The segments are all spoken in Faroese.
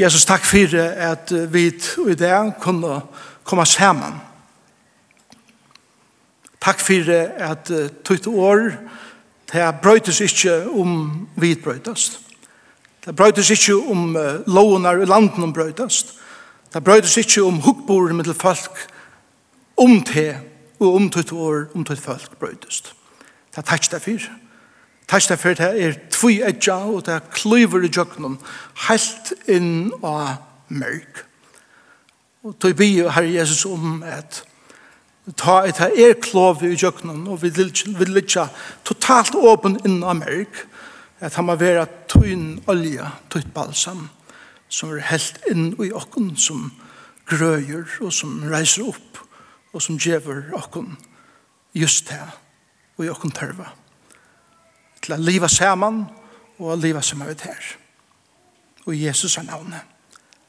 Jesus, takk for at vi i dag kunne komme sammen. Takk for at tøyt år det brøytes ikke om vi brøytes. Det brøytes ikke om lovene i landen brøytes. Det brøytes ikke om hukkbordet med folk om te og om tøyt år om tøyt folk brøytes. Det er takk derfor. Tæsta fyrir det er tvui edja og det klyver i jøknum helt inn av mørk. Og tog bi herre Jesus om at ta et her er klov i jøknum og vi vil litja totalt åpen inn av mørk at han må være tøyn olja, tøyt balsam som er helt inn i okken som grøyer og som reiser opp og som djever okken just her og i okken tørva til å leve sammen og å leve som er her. Og i Jesus er navnet.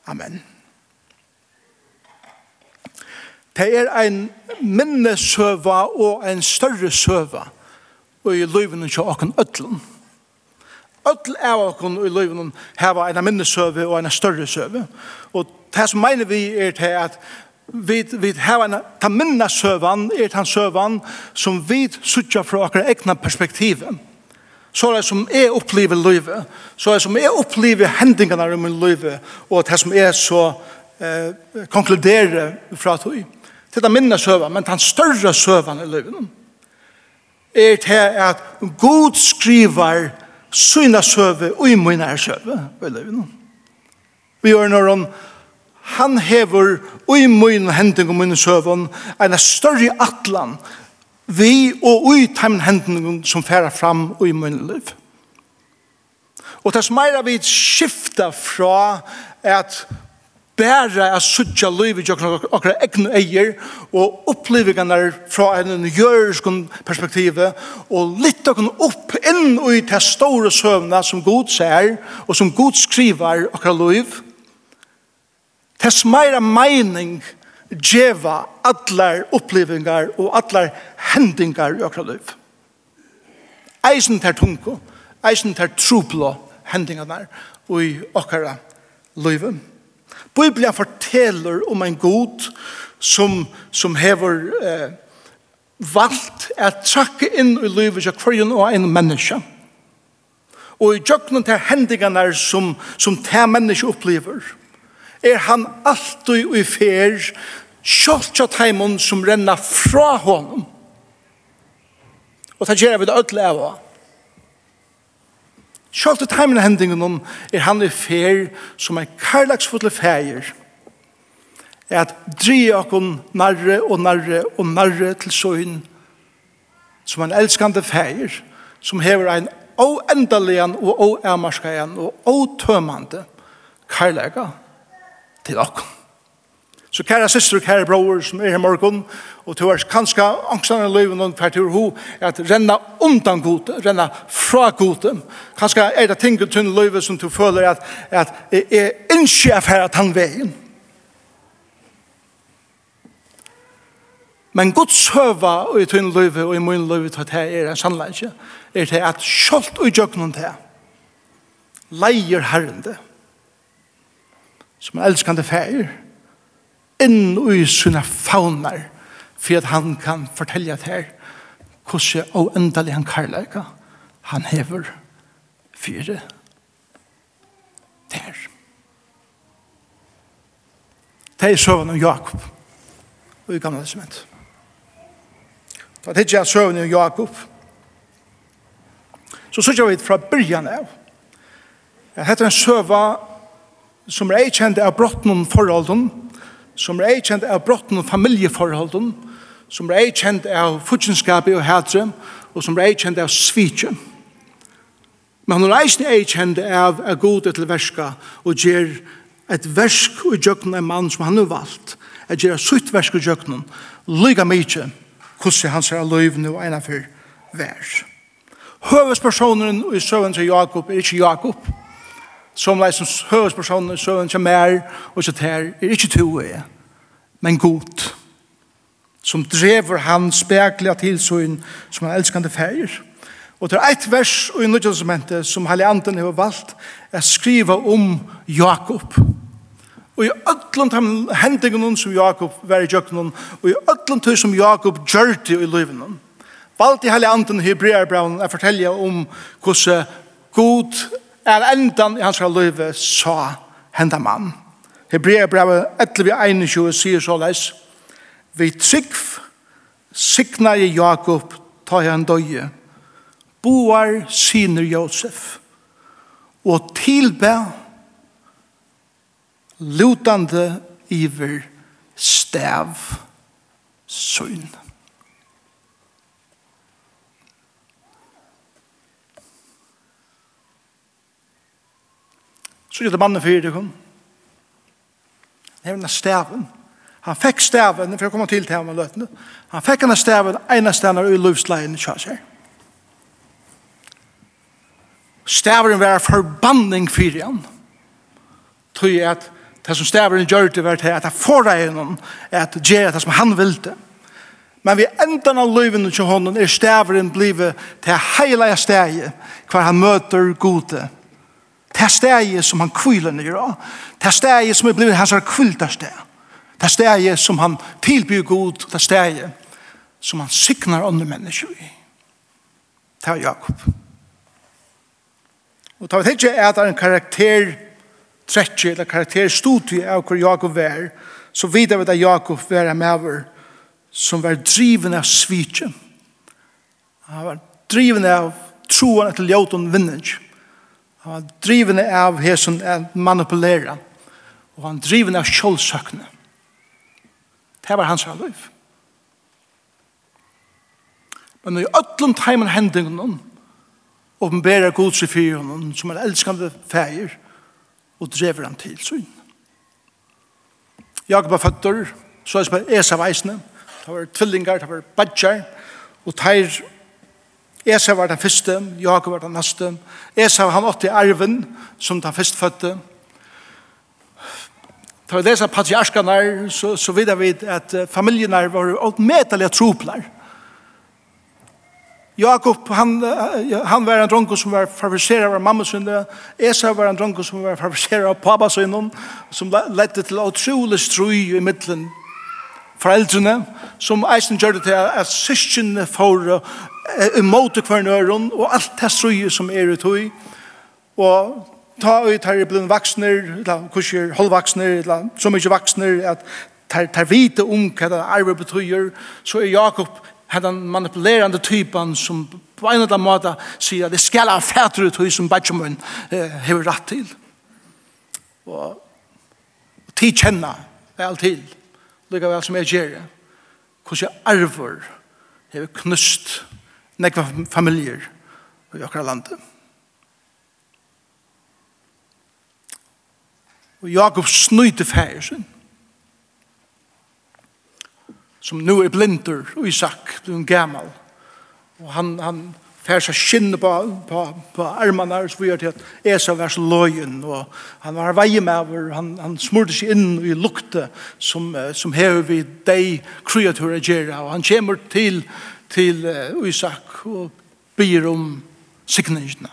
Amen. Det er en minnesøva og en større søva og i livene til åkken øtlen. Øtl er åkken i livene her var en minnesøve og en større søve. Og det som mener vi er til at vi vi har en ta minna er han sövan som vi söker fra våra egna perspektiv. Så det som jeg opplever livet, så det som jeg opplever hendingene i min livet, og det som jeg så eh, konkluderer fra tog. Det er minne søven, men den større søven i livet, er til at god skriver syna søve og i min er søve i livet. Vi gjør når han han hever og i min hending og min søven en større atlan vi og ui heimhendningen som færa fram og i min liv. Og tess meira vi skifta fra at bæra at sutja liv i okra egne eier og opplevingene fra en jørskun perspektiv og litt okra opp inn i de store søvna som god ser og som god skriver okra liv tess meira meining djeva allar upplevingar og allar hendingar i okra liv. Eisen ter tunko, eisen tar truplo hendingar i okra liv. Biblia forteller om en god som, som hever eh, valgt at trakke inn i livet av kvarjen og en menneske. Og i jøkkenen til hendingene som, som til menneske opplever, er han alltid i fer kjolt kjolt heimon som renna fra honom. Og det gjør vi det ødelig av henne. Kjolt et heimen hendingen er han i fer som er karlagsfotle feir er at dri okon narre og narre og narre til søyn som en elskande feir som hever ein oendalian og oærmarskajan og otømande karlaga til okon. Så kære søster og kære bror som er her morgen, og du er kanskje angstande løyven og fært ur ho, at renna undan god, renna fra god. Kanskje er det ting til tunne løyve som du føler at, at er ikke er færa veien. Men Guds høva i tunne løyve og i munne løyve til at er en sannleggje, er til at kjolt og i jøgnen til leier herrende som elskande fæger, inn i sina faunar for at han kan fortelle at her hvordan og endelig han karlæka han hever fire der det er søvn om Jakob og i gamle testament. For det er søvn om Jakob så sørger vi fra byrjan av. Jeg heter en søva som er eikjent av brottnum forholdene som er eikjent av brotten og familieforholden, som er eikjent av futsinskapet og hætre, og som er eikjent av svitje. Men han er eisen eikjent av er god til verska og gjer et versk og gjøkken av mann som han har valgt, at gjer et sutt versk og gjøkken, lyga mykje, hvordan han ser løyv løyvene og ena for vær. Høvespersonen i søvn til Jakob er ikke Jakob, som leis som høvespersonen, søvn som er, og så ter, er ikke to er, men god, som drever han spekler til sånn som han elskande feir. Og det er et vers i Nudjelsamentet som Helianten har valgt å skrive om Jakob. Og i ødlund hendingen som Jakob var i jøkken, og i ødlund tøy som Jakob gjør det i livene. Valgte Helianten i Hebreerbraun å fortelle om hvordan God er endan i hans løyve sa henda mann. Hebrea brevet 11.21 sier så leis, Vi trygg signa i Jakob ta i han døye, boar siner Josef, og tilbe lutande iver stav søgn. Så gjør det mannen fyrir det kom. Det er denne staven. Han fikk staven, for jeg kommer til til ham og løtene. Han fikk denne staven, ene staven i løvsleien i kjøsher. Stavren var forbanning fyrir han. Tøy at det som stavren gjør det var til at han får deg innom at gjør det som han ville. Men vi endan av løyvene til hånden er stavren blivet til heilige steg hver han møter gode. Det er steget som han kviler ned av. Det er steget som er blevet hans kviltar steg. Det er steget som han tilbyr god. Det er steget som han signar andre mennesker i. Det er Jakob. Og tar vi ikke at det er en karakter trettje, eller karakterstudie av hvor Jakob er, så vidar vi at Jakob var en maver som var driven av svitje. Han var driven av troen etter ljøten vinnig. Han var driven av hesen at manipulera. Og han drivende av kjolsøkene. Det var hans liv. Men i ötlund heimen hendingen åpenbæra god seg fyrir honom som er elskande feir og drever han til syn. Jakob var føtter, så er det Esa veisne, det var tvillingar, det var badjar, og teir Esau var den første, Jakob var den neste. Esau han åtte i arven som den første fødte. Da vi leser patriarskene så, så videre vi at familiene var åtmedelige troplar. Jakob, han, han var en dronko som var favoriserer av mammasynne. Esau var en dronko som var favoriserer av pappa sin, som ledde til utrolig strøy i middelen foreldrene, som eisen gjør det til at syskjene får imot hver nøren, og alt det strøye som er i tog, og ta ut her i blod vaksner, eller kurser holdvaksner, eller så mye vaksner, at tar, tar vite om hva det arve betyr, så er Jakob den manipulerande typen som på en eller annen måte sier at det skal ha fætre ut som Benjamin eh, har rett til. Og, og tid kjenner vel til lykka vel som jeg gjør det. Hvordan jeg arver har knust nekva familier i akkurat landet. Og Jakob snøyte fæger sin som nu er blindur og Isak blir en gammal og han, han fær seg skinne på, på, på armene og så videre til at Esau var så løyen og han var veie han, han smurte seg inn i lukte som, som hever vi deg kreaturer gjør, og han kommer til til uh, Isak og byr om signingene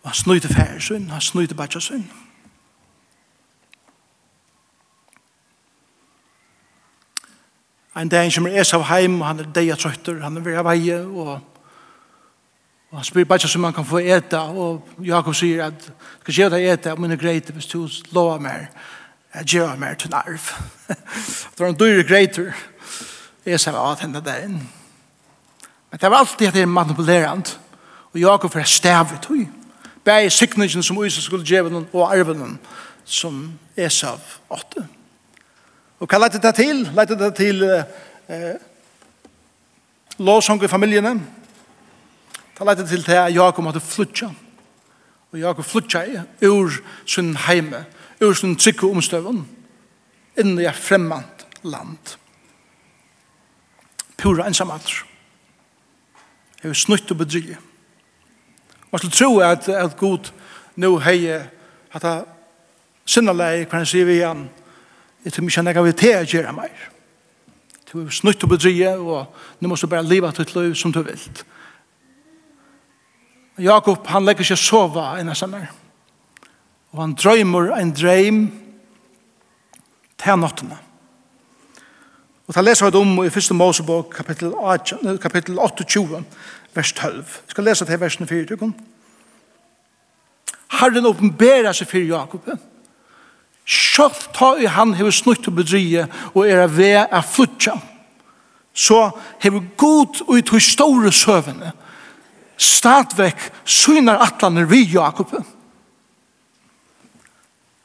og han snøyte færre sønn han snøyte bætja sønn en dag som er av heim, og han er deg trøytter, han er ved veie, og, og han spyr bare som han kan få ete, og Jakob sier at, skal gjøre deg ete, men det er greit hvis du lover meg, jeg gjør meg til nerv. det var en dyre greiter, Esau sa at henne der inn. Men det var alltid at det er manipulerant, og Jakob er stavet høy. Bæg sikningen som Isus skulle gjøre noen, og arven som Esau åtte. Og hva lette det til? Lette det til eh, låsong i familiene. Det lette til til at Jakob måtte flytja. Og Jakob flytja i ur sin heime, ur sin trygge omstøven, inn i et fremmant land. Pura ensamater. Jeg var snutt og bedrygge. Man skulle tro at, at Gud nå heier at han sinnerleie, hva han sier vi igjen, Jeg tror ikke jeg vil til å gjøre mer. Du er snutt og bedrige, og nå må du bare leve ditt liv som du vil. Jakob, han legger seg sova en av sammen. Og han drømmer en dreim til nattene. Og ta leser vi om i 1. Mosebok, kapittel 28, vers 12. Jeg skal lese til versen 4. Herren åpenberer seg for Jakob Sjølv ta i han hever snutt og bedrige og er av ved av flutja. Så hever god ut hos store søvende stadvekk synar atlaner vi Jakob.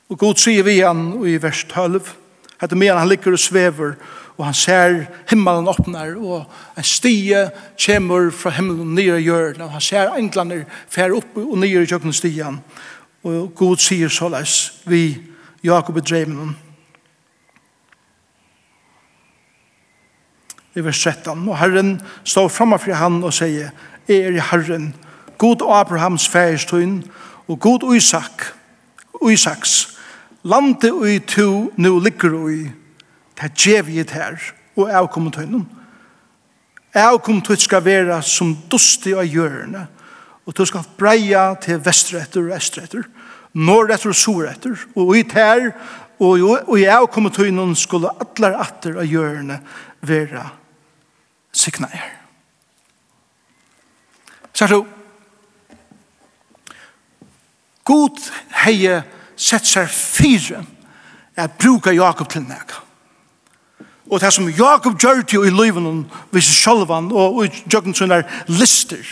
Og god sier vi han i vers 12 at medan han ligger og svever og han ser himmelen åpner og en stie kommer fra himmelen nere i hjørnet og han ser englander fer opp og nere i kjøkken stien og god sier såleis vi Jakob i dreimen i vers 13. Og Herren står framme for han og sier, Jeg er i Herren, God Abrahams færestøyn, og God Isak, Isaks, landet ui to nu ligger ui, det er djevjet her, og avkommet høynen. Avkommet høyt skal være som dustig av hjørne, og du skal breia til vestretter og estretter norretter og soretter, og i tær, og i avkommetøynen skulle atler atter av hjørne være sikna signaier. Sier du, God heie sett seg fire at bruka Jakob til nega. Og det som Jakob gjør til i livet, hvis sjølvan og i jøkken sånne lister,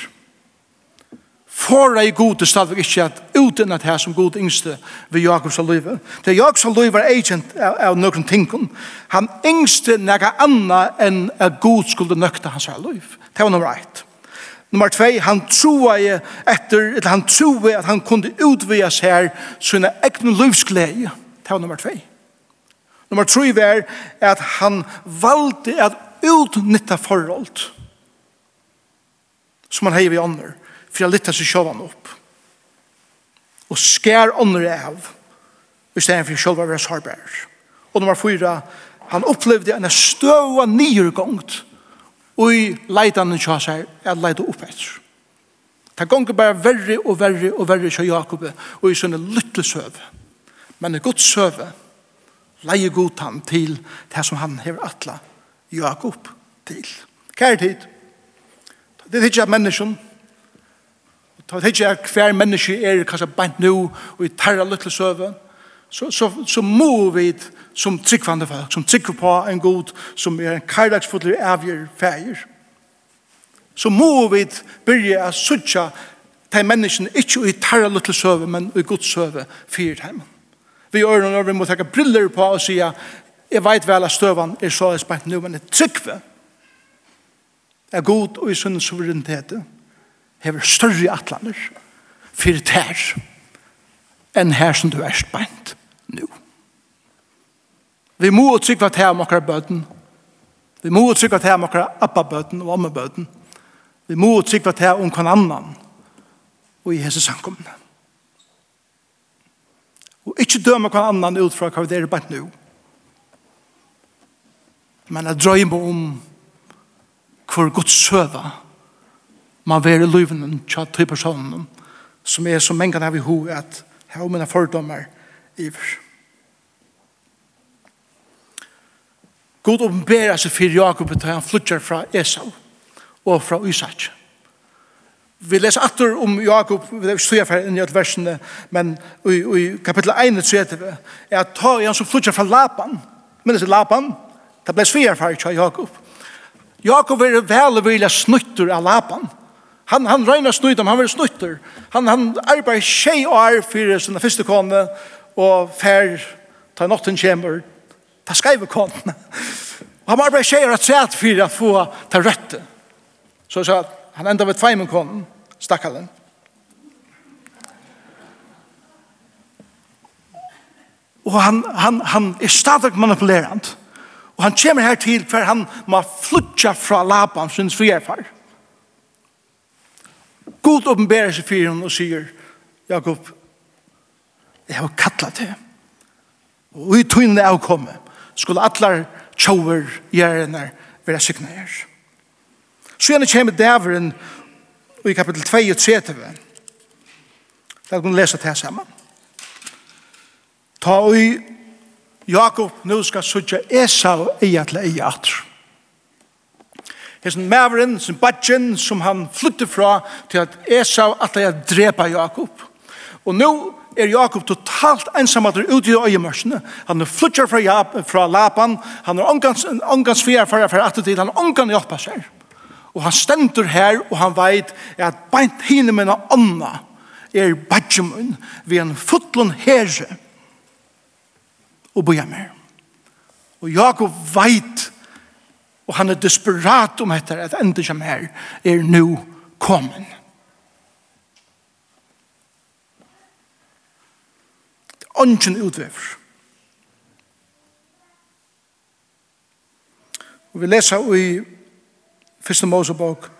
Fora i god er stadigvæk ikke at uten at her som god yngste ved Jakobs og Løyve. Det Jakobs og Løyve er agent av, av noen ting. Han yngste nega anna enn at god skulle nøkta hans her Løyve. Det var nummer ett. Nummer tvei, han troa i etter, eller han troa at han kunde utvias her sina egne løyvsglede. Det var nummer 2. Nummer tre var at han valgte at utnytta forhold som han heier vi ånder for jeg lytter seg sjåvan opp. Og skær ånder av, i stedet for sjåvan være sårbær. Og nummer fyra, han opplevde en støva nyrgångt, og i leidanen kjå seg, jeg leida opp etter. Det gonger bare verre og verre og verre kjå Jakob, og i sånne lytte lyttelsøv. Men en god søve, leie god han til det som han hever atla Jakob til. Kjær tid. Det er ikke at menneskene Ta vet ikke hver menneske er kanskje beint nå og i terra lytte søve. Så, så, så må vi som tryggvande folk, som tryggver på en god, som er en karlagsfotler avgjør feir. Så må vi byrje å sutja de menneskene ikke i terra lytte søve, men i god søve fyrt hjemme. Vi gjør noe vi må takke briller på og sige, jeg vet vel at støvan er så spent nå, men jeg tryggver er god og i sunn suverenitet hever større atlaner for tær enn her som du er spent nå. Vi må uttrykva til om okkara bøten. Vi må uttrykva til om okkara abba-bøten og amma-bøten. Vi må uttrykva til om hver annan og i hese samkomne. Og ikkje døma hver annan ut fra hva det er bønt nå. Men jeg drøy om hvor godt søva man være løyven tja til personen som er som mengan av i ho at her mine fordommer iver. God åpenbærer seg for Jakob til han flytter fra Esau og fra Isak. Vi leser atter om Jakob, vi leser støya for inn i alle versene, men i, i kapittel 1 så er at ta i han som flytter fra Lapan, men det er Lapan, det ble støya for Jakob. Jakob er vel og vilja snytter av Lapan, Han han reina snutt, han var snutter. Han han arbeid skei og er fyrir sin fyrste kone og fer ta notten kjemur. Ta skeive kone. Og han arbeid skei og træt fyrir at få ta røtte. Så så han enda ved tveimen konen, stakkalen. Og han, han, han er stadig manipulerant. Og han kommer her til for han må flutja fra lapan sin frierfar. God åpenberer seg for henne og sier, Jakob, jeg har kattlet det. Og i tøyne av komme, skulle atler tjover gjerne være sykne her. Så gjerne kommer dæveren i kapittel 2 og 3 til henne. Da kan vi lese det her sammen. Ta og Jakob nu skal sutja Esau eia til eia atr. Hesen maveren, sin badgen, som han flytte fra til at Esau at jeg drepa Jakob. Og nå er Jakob totalt ensamadre ute i øyemørsene. Han er flytter fra, Jab, fra Lapan, han er omgans, omgans fyrir fyrir fyrir at han er omgans hjelpa seg. Og han stender her, og han veit at beint hine mina anna er badgemun vi en fotlun herre og boja mer. Og Jakob veit Og han er desperat om etter at enda som her er nu kommen. Det er ånden utvever. Og vi leser i Fyrste Mosebok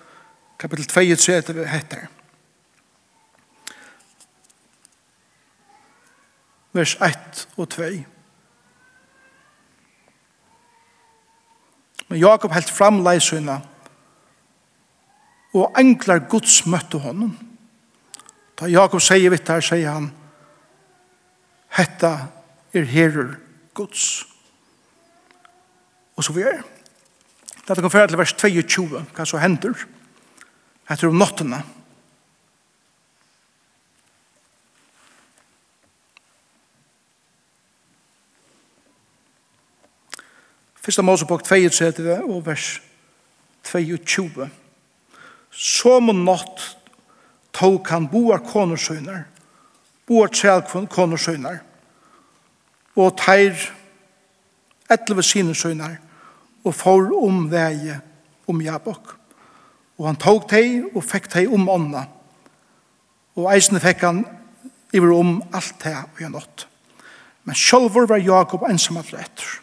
kapittel 2 etter hetter. Vers 1 og 2. Men Jakob helt fram leisøyna, og englar Guds møtte honom. Da Jakob sier vitt her, sier han, Hetta er herur Guds. Og så vi er. Dette kan føre til vers 22, hva så hender. Hetta er om nottena. Hetta Fyrsta Mosebok 32 og vers 22. Som og natt tog han boar konorsøyner, boar tjel konorsøyner, og teir etleve sine søyner, og får om veie om Jabok. Og han tog teg og fikk teg om ånda, og eisene fikk han iver om alt teg og gjennom. Men sjølver var Jakob ensamallre etter.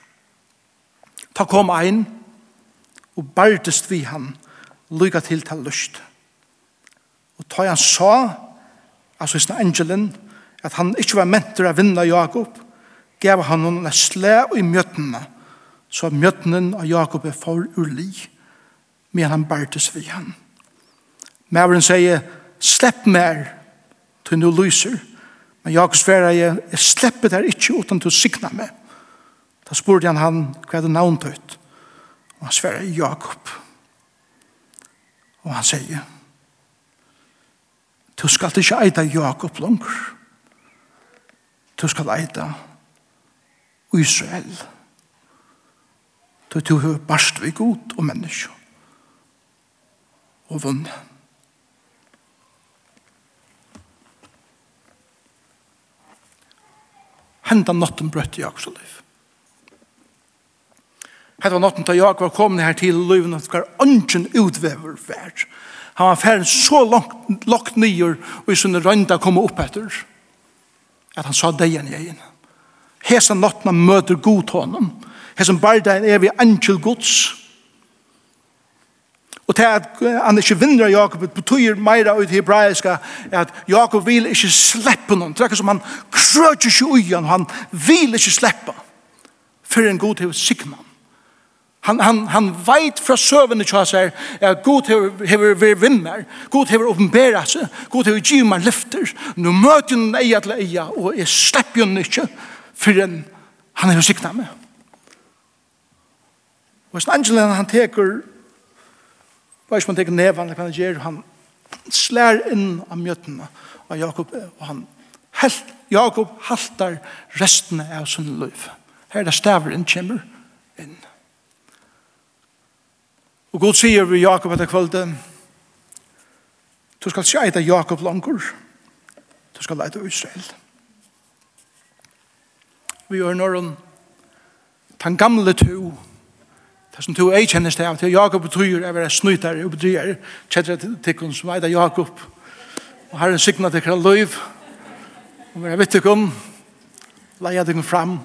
Ta kom ein og bærtest vi han lykka til til lust. Og ta han sa, altså hos angelen, at han ikkje var mentor av vinna Jakob, gav han noen en slæ i mjøttene, så mjøttenen av Jakob er for urli, men han bærtest vi han. Mævren sier, slepp mer, til nu lyser. Men Jakob sverar, jeg slipper der ikkje utan til å signa meg. Da spurte han han hva det navn tøyt. Og han sverre Jakob. Og han sier, Du skal ikke eita Jakob langer. Du skal eita Israel. Du har barst vi god og menneske. Og vunnet. Hendan notten brøtt i Jakobs liv. Hetta var natten da Jakob var kommet her til løven og skar ønsken utvever vær. Han var ferdig så langt, lagt nyer og i sånne rønda kom opp etter at han sa deg igjen i egen. Hesa natten han møter god honom. Hesa barda en evig angel gods. Og til at han ikke vinner Jakob betyr meira ut i hebraiska at Jakob vil ikke slippe noen. Det er ikke som han krøtjer ikke ui han vil ikke slippe. For en god til signan Han, han, han veit fra søvende til seg at God hever vært vinner, God hever åpenbæra seg, God hever giv meg lyfter, nå møter han eia til eia, og jeg slipper han ikke, for han hever sikna meg. Og hvis Angelen, han teker, hva er som han teker nevan, han gjør, han slær inn av mjøttene av Jakob, og han helt, Jakob haltar resten av sin liv. Her er det stavren kommer inn. Og Gud sier vi Jakob etter kvölde, du skal sjå etter Jakob langer, du skal leite Israel. Vi gjør når han den gamle to, det som to ei kjennes det av, til Jakob betyr er være snyter og bedryere, kjettere til tikkun som eiter Jakob, og har en signa til kran løyv, og være vittikum, leia tikkun fram,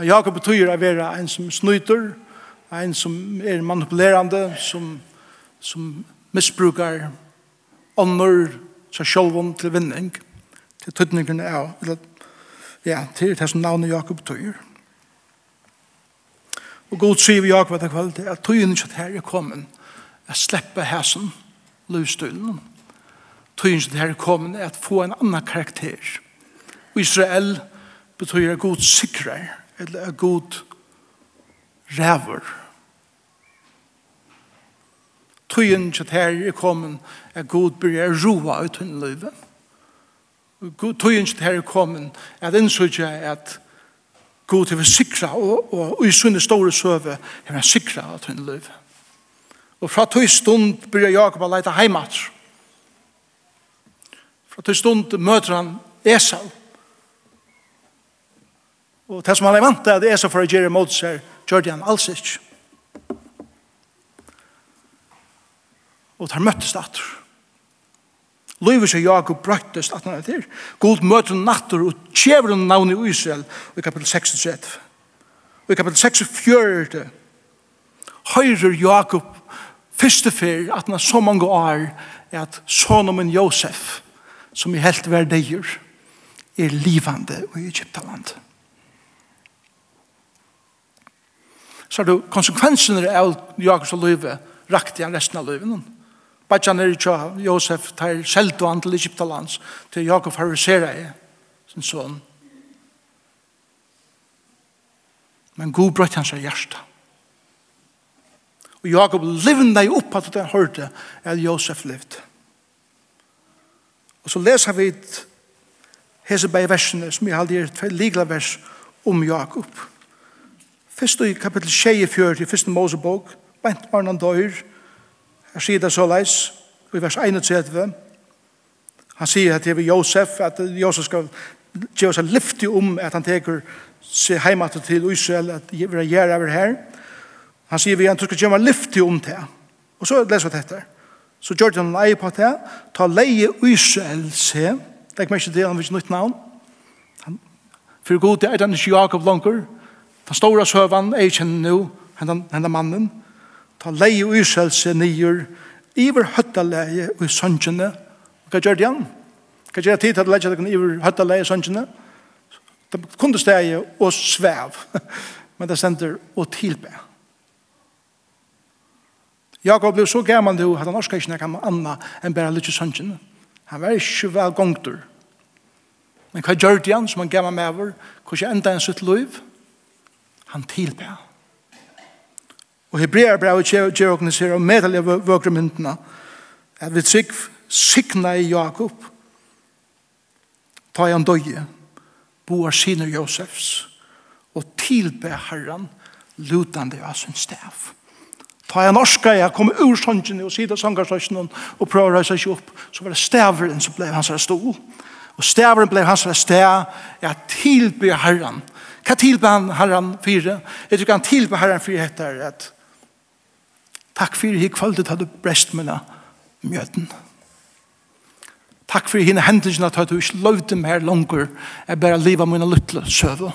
Men Jakob betyr å være en som snyter, en som er manipulerande, som, som misbrukar ånder seg sjølven til vinning, til tøtningene av, eller, ja, til det som navnet Jakob tøyer. Og god sier vi Jakob etter kveld, at tøyen ikke her er kommet, at slippe hæsen, løvstøylen. Tøyen ikke her er kommet, at få en annan karakter. Og Israel betyr at god sikrer, eller at god ræver, tøyen til her er kommet at Gud blir roa ut hun løyve. Tøyen til her er kommet at innsøkje at Gud har sikra og, og, i sunne store søve er han sikra ut hun løyve. Og fra tøy stund blir Jakob å leite heimat. Fra tøy stund møter han Esau. Og det som han er vant til at Esau for å gjøre mot seg, gjør det han alls ikke. og tar møttes datter. Løyver seg Jakob brøttes at han er til. God møter natter og kjever han navnet i Israel i kapitel 36. Og i kapitel 46 høyrer Jakob første fyr at han har så mange år er at sonen min Josef som i helt verdier er livande i Egyptaland. Så er det konsekvensene av Jakobs og Løyve rakt i resten av Løyve. Bajan er ikke Josef tar selv og til Egyptalands til Jakob fariserer jeg sin son. Men god brøtt hans er hjerte. Og Jakob livna i opp at han hørte at Josef levde. Og så leser vi hese bei versene som jeg aldri er et ligla vers om Jakob. Først i kapittel 24 i første Mosebok, bent barnan døyr, Her sier det så leis, i vers 31, han sier at til Josef, at Josef skal gjøre seg lyftig om at han teker seg heima til Israel, at vi er gjerne over her. Han sier vi at han skal gjøre seg lyftig om det. Og så leser vi dette. Så gjør han leie på det, ta leie Israel se, det er ikke mye til han vil ikke nytt navn. For god, det er den ikke Jakob langer, den store søvann, er ikke nå, hendan, mannen, ta leie og yselse nyer, iver høttaleie og søngjene. Hva gjør det igjen? Hva gjør det tid til å leie kan iver høttaleie og søngjene? Det kunne stege og svev, men det sender og tilbe. Jakob ble så gammel nu at han orska ikke nekka med Anna enn bare litt søngjene. Han var ikke vel gongtur. Men hva gjør det han som han gammel med over? Hvordan enda en sitt liv? Han tilbe. Og Hebreerbrevet gjør åkne sier om medelig vøkre myndene at vi trygg sikna i Jakob ta i han døye boar sine Josefs og tilbe herran lutande av sin stav. Ta i han orska jeg kom ur sången og sida sangarsøsnen og prøver å reise seg opp så var det staveren som ble hans stol og staveren ble hans stav ja, tilbe herran Hva tilbe han herran fire? Jeg tror han tilbe herran fire heter at Takk for hik kvalitet hadde brest mine mjøten. Takk for i henne hendelsen at du ikke lovde meg her langer. Jeg bare livet mine lytte søve.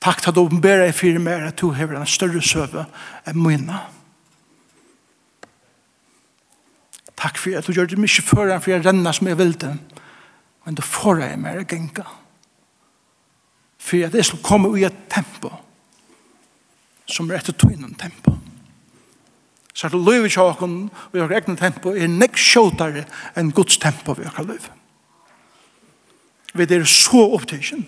Takk for at du åpenbærer jeg for mer at du har en større søve enn mine. Takk for at du gjør det mye før enn for jeg renner som jeg vil det. Men du får jeg mer genka. For at jeg skal komme i et tempo som er etter tøynen tempo. Så at løyve tjåken, og vår egne tempo er nek sjåtare enn Guds tempo vi har løyve. Vi er så opptidsen.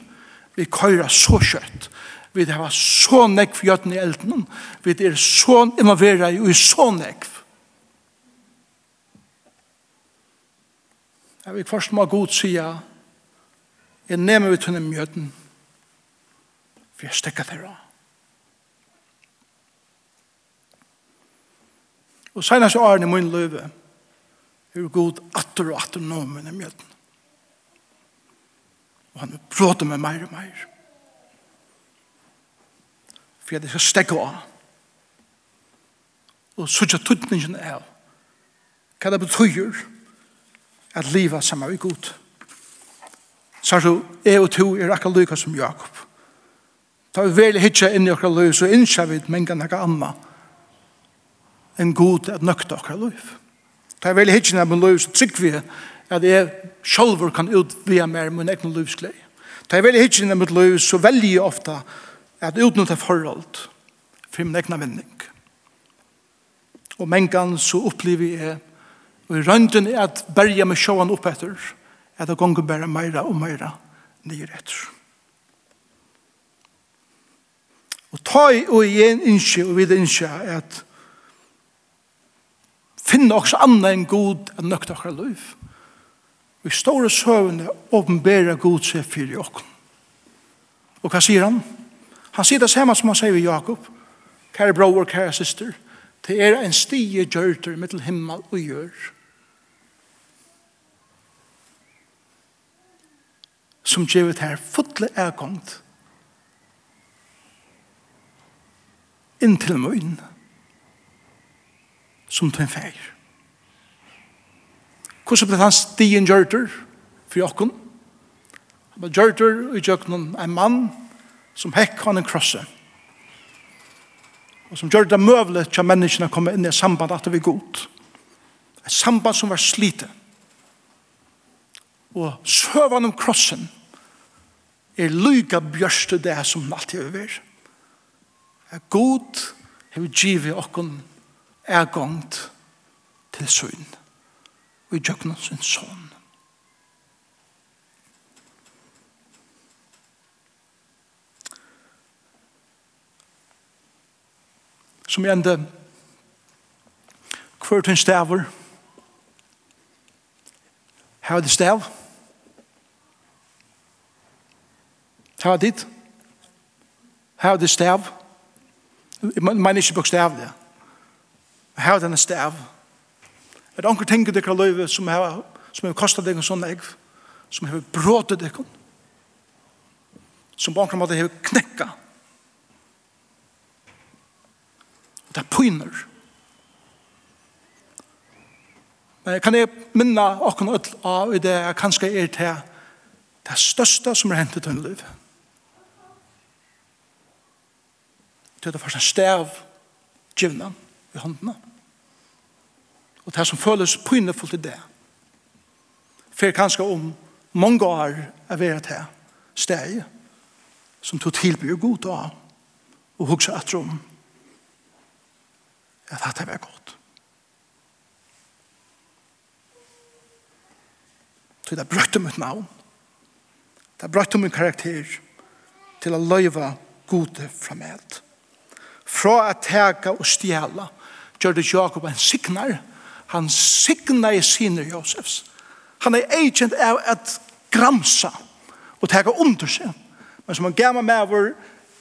Vi køyra så kjøtt. Vi har så nekk for gjøtten i elden. Vi er så involvera i så nekk. Jeg vil først må god sida jeg nemmer ut henne mjøten for jeg stekker det av. Og senast årene i min løyve er god atter og atter nå med den mjøten. Og han bråter meg mer og mer. For jeg skal stekke av. Og så ikke tøtningen er Hva det betyr at livet sammen er god. Så du, jeg og to er akkurat lykke som Jakob. Da vi vel hitje inn i akkurat lykke, så innskjer vi et mengene akkurat annet en god at nøkta okra liv. Det er veldig hittjen av min liv, så trygg vi at jeg sjolver kan utvia mer min egen livsglei. Det er veldig hittjen av mitt liv, så jeg ofta at utnytta forhold for min egen vending. Og mengan så opplever jeg og i rønden er at berja med sjåan opp etter at det gonger bare meira og meira nye etter. Og ta i og igjen innskje og videre innskje at finne oss anna enn god enn nøkta okra liv. Vi står og søvende åpenbæra god seg fyrir okken. Og hva sier han? Han sier det samme som han sier ved Jakob. Kære bror, kære syster, det er en stige gjørter mittel himmel og gjør. Som gjør det her fotle ergångt. Inntil møyne som til en feir. Hvordan ble han stien gjørter for jokken? Han ble gjørter i jøkken en mann som hekk han en krosse. Og som gjør det møvelig til menneskene å komme inn i samband at det var godt. Et samband som var slite. Og søvann om krossen er lyga bjørste det som alltid er. Er god, er vi givet okken er gongt til søgn og i djøkken sin søgn. Som jeg enda hver tøyn staver her er det stav her er dit her er det stav jeg mener ikke bokstavlig hava denne stav. Er det anker tenker dere løyve som har som har kostet deg en sånn egg, som har bråtet deg, som på anker måte har knekka. Og det er pyner. Men jeg kan jeg minne åkken ødel av i det jeg kanskje er til det største som er hentet til liv. Det er det første stav, givna i håndene. Og det som føles pynefullt i det. For kanskje om mange år er vi et her steg som tog tilbyr god av og hugsa at rom at dette var godt. Så det brøtte mitt navn. Det brøtte min karakter til å løyve gode fra meg. Fra å tega og stjela gjør det Jakob en signar. Han signar i siner Josefs. Han er agent av at gramsa og tega under seg. Men som han gammal med vår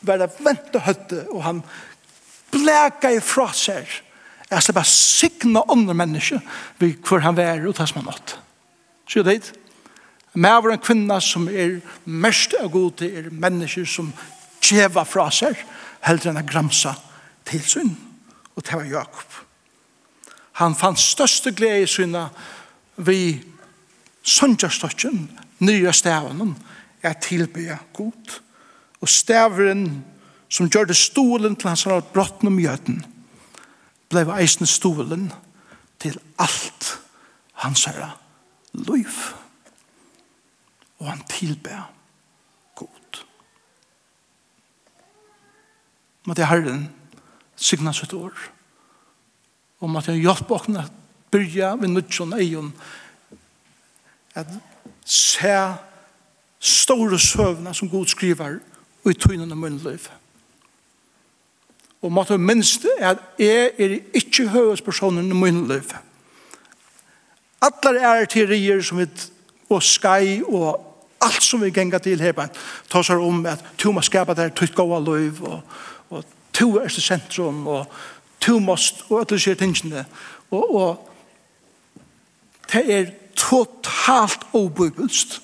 var det vente høtte og han blæka i fra seg Jeg skal bare signa andre mennesker ved hvor han var og tas man nått. Så det er Mæver en kvinna som er mest av god til er mennesker som tjeva fra seg, heldre enn å gramsa til synd og det var Jakob. Han fann største glede i syna vi søndjastøtjen, nye stavene, er tilbe god. Og stavren som gjør det stolen til hans har brotten om jøden, ble eisen stolen til alt hans herre liv. Og han tilbe god. Måtte herren signa sitt år. Om at jeg hjelper åkne å byrja ved nødjon eion at se store søvna som god skriver og i tøynene av munnløyv. Og måtte minst er at jeg er ikke høyespersonen i munn liv. Alle er teorier som vi og skai og alt som vi gengar til her, tar seg om at to må skapa det tøyt gåa liv og, og to er til sentrum, og to måst, og at det skjer tingene. Og, og det er totalt obibelst.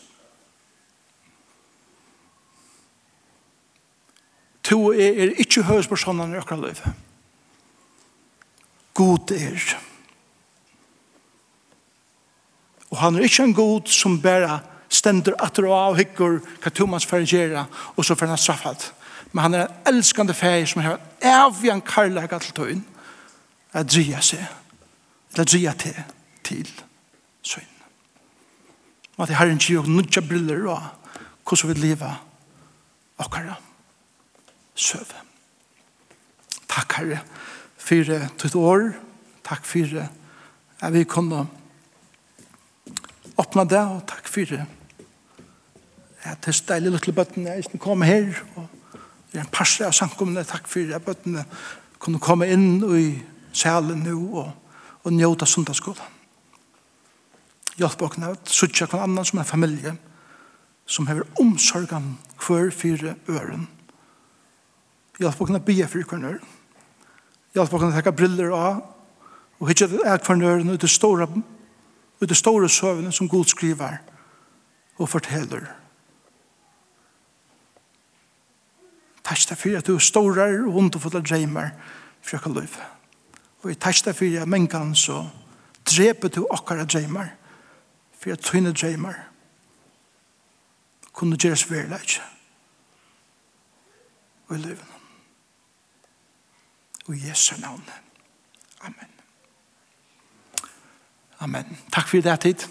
To er, er ikke høyspersonen i akkurat liv. God er. Og han er ikke en god som bare stender atter og avhykker hva to gjøre, og så får han straffet men han er en elskande feir som har evig en karlaga til tøyen at dria seg, eller dria til, til søyn. Og at jeg herren sier og nudja briller og hvordan vi lever okkara søve. Takk herre for ditt år, takk for at vi kunne åpna det, og takk for at det er steilig lille bøtten jeg ikke kom her, og Vi er en parstre av samkomne, takk for at bøttene kunne komme inn i salen nå og, og njøte sundagsskolen. Hjelp åkne at suttje hver annan som en familie som hever omsorgan hver fire øren. Hjelp åkne at bia fyrir hver øren. Hjelp åkne at hekka briller av og hittje at hver øren ut i store, ut i store søvene som god skriver og forteller Takk deg for at du er store og underfulla dreimer for okkar liv. Og jeg takk deg for at mennkene så dreper du akkurat dreimer for at tøyne dreimer kunne gjeres verileg og i livet. Og i Jesu navn. Amen. Amen. Takk for det tid.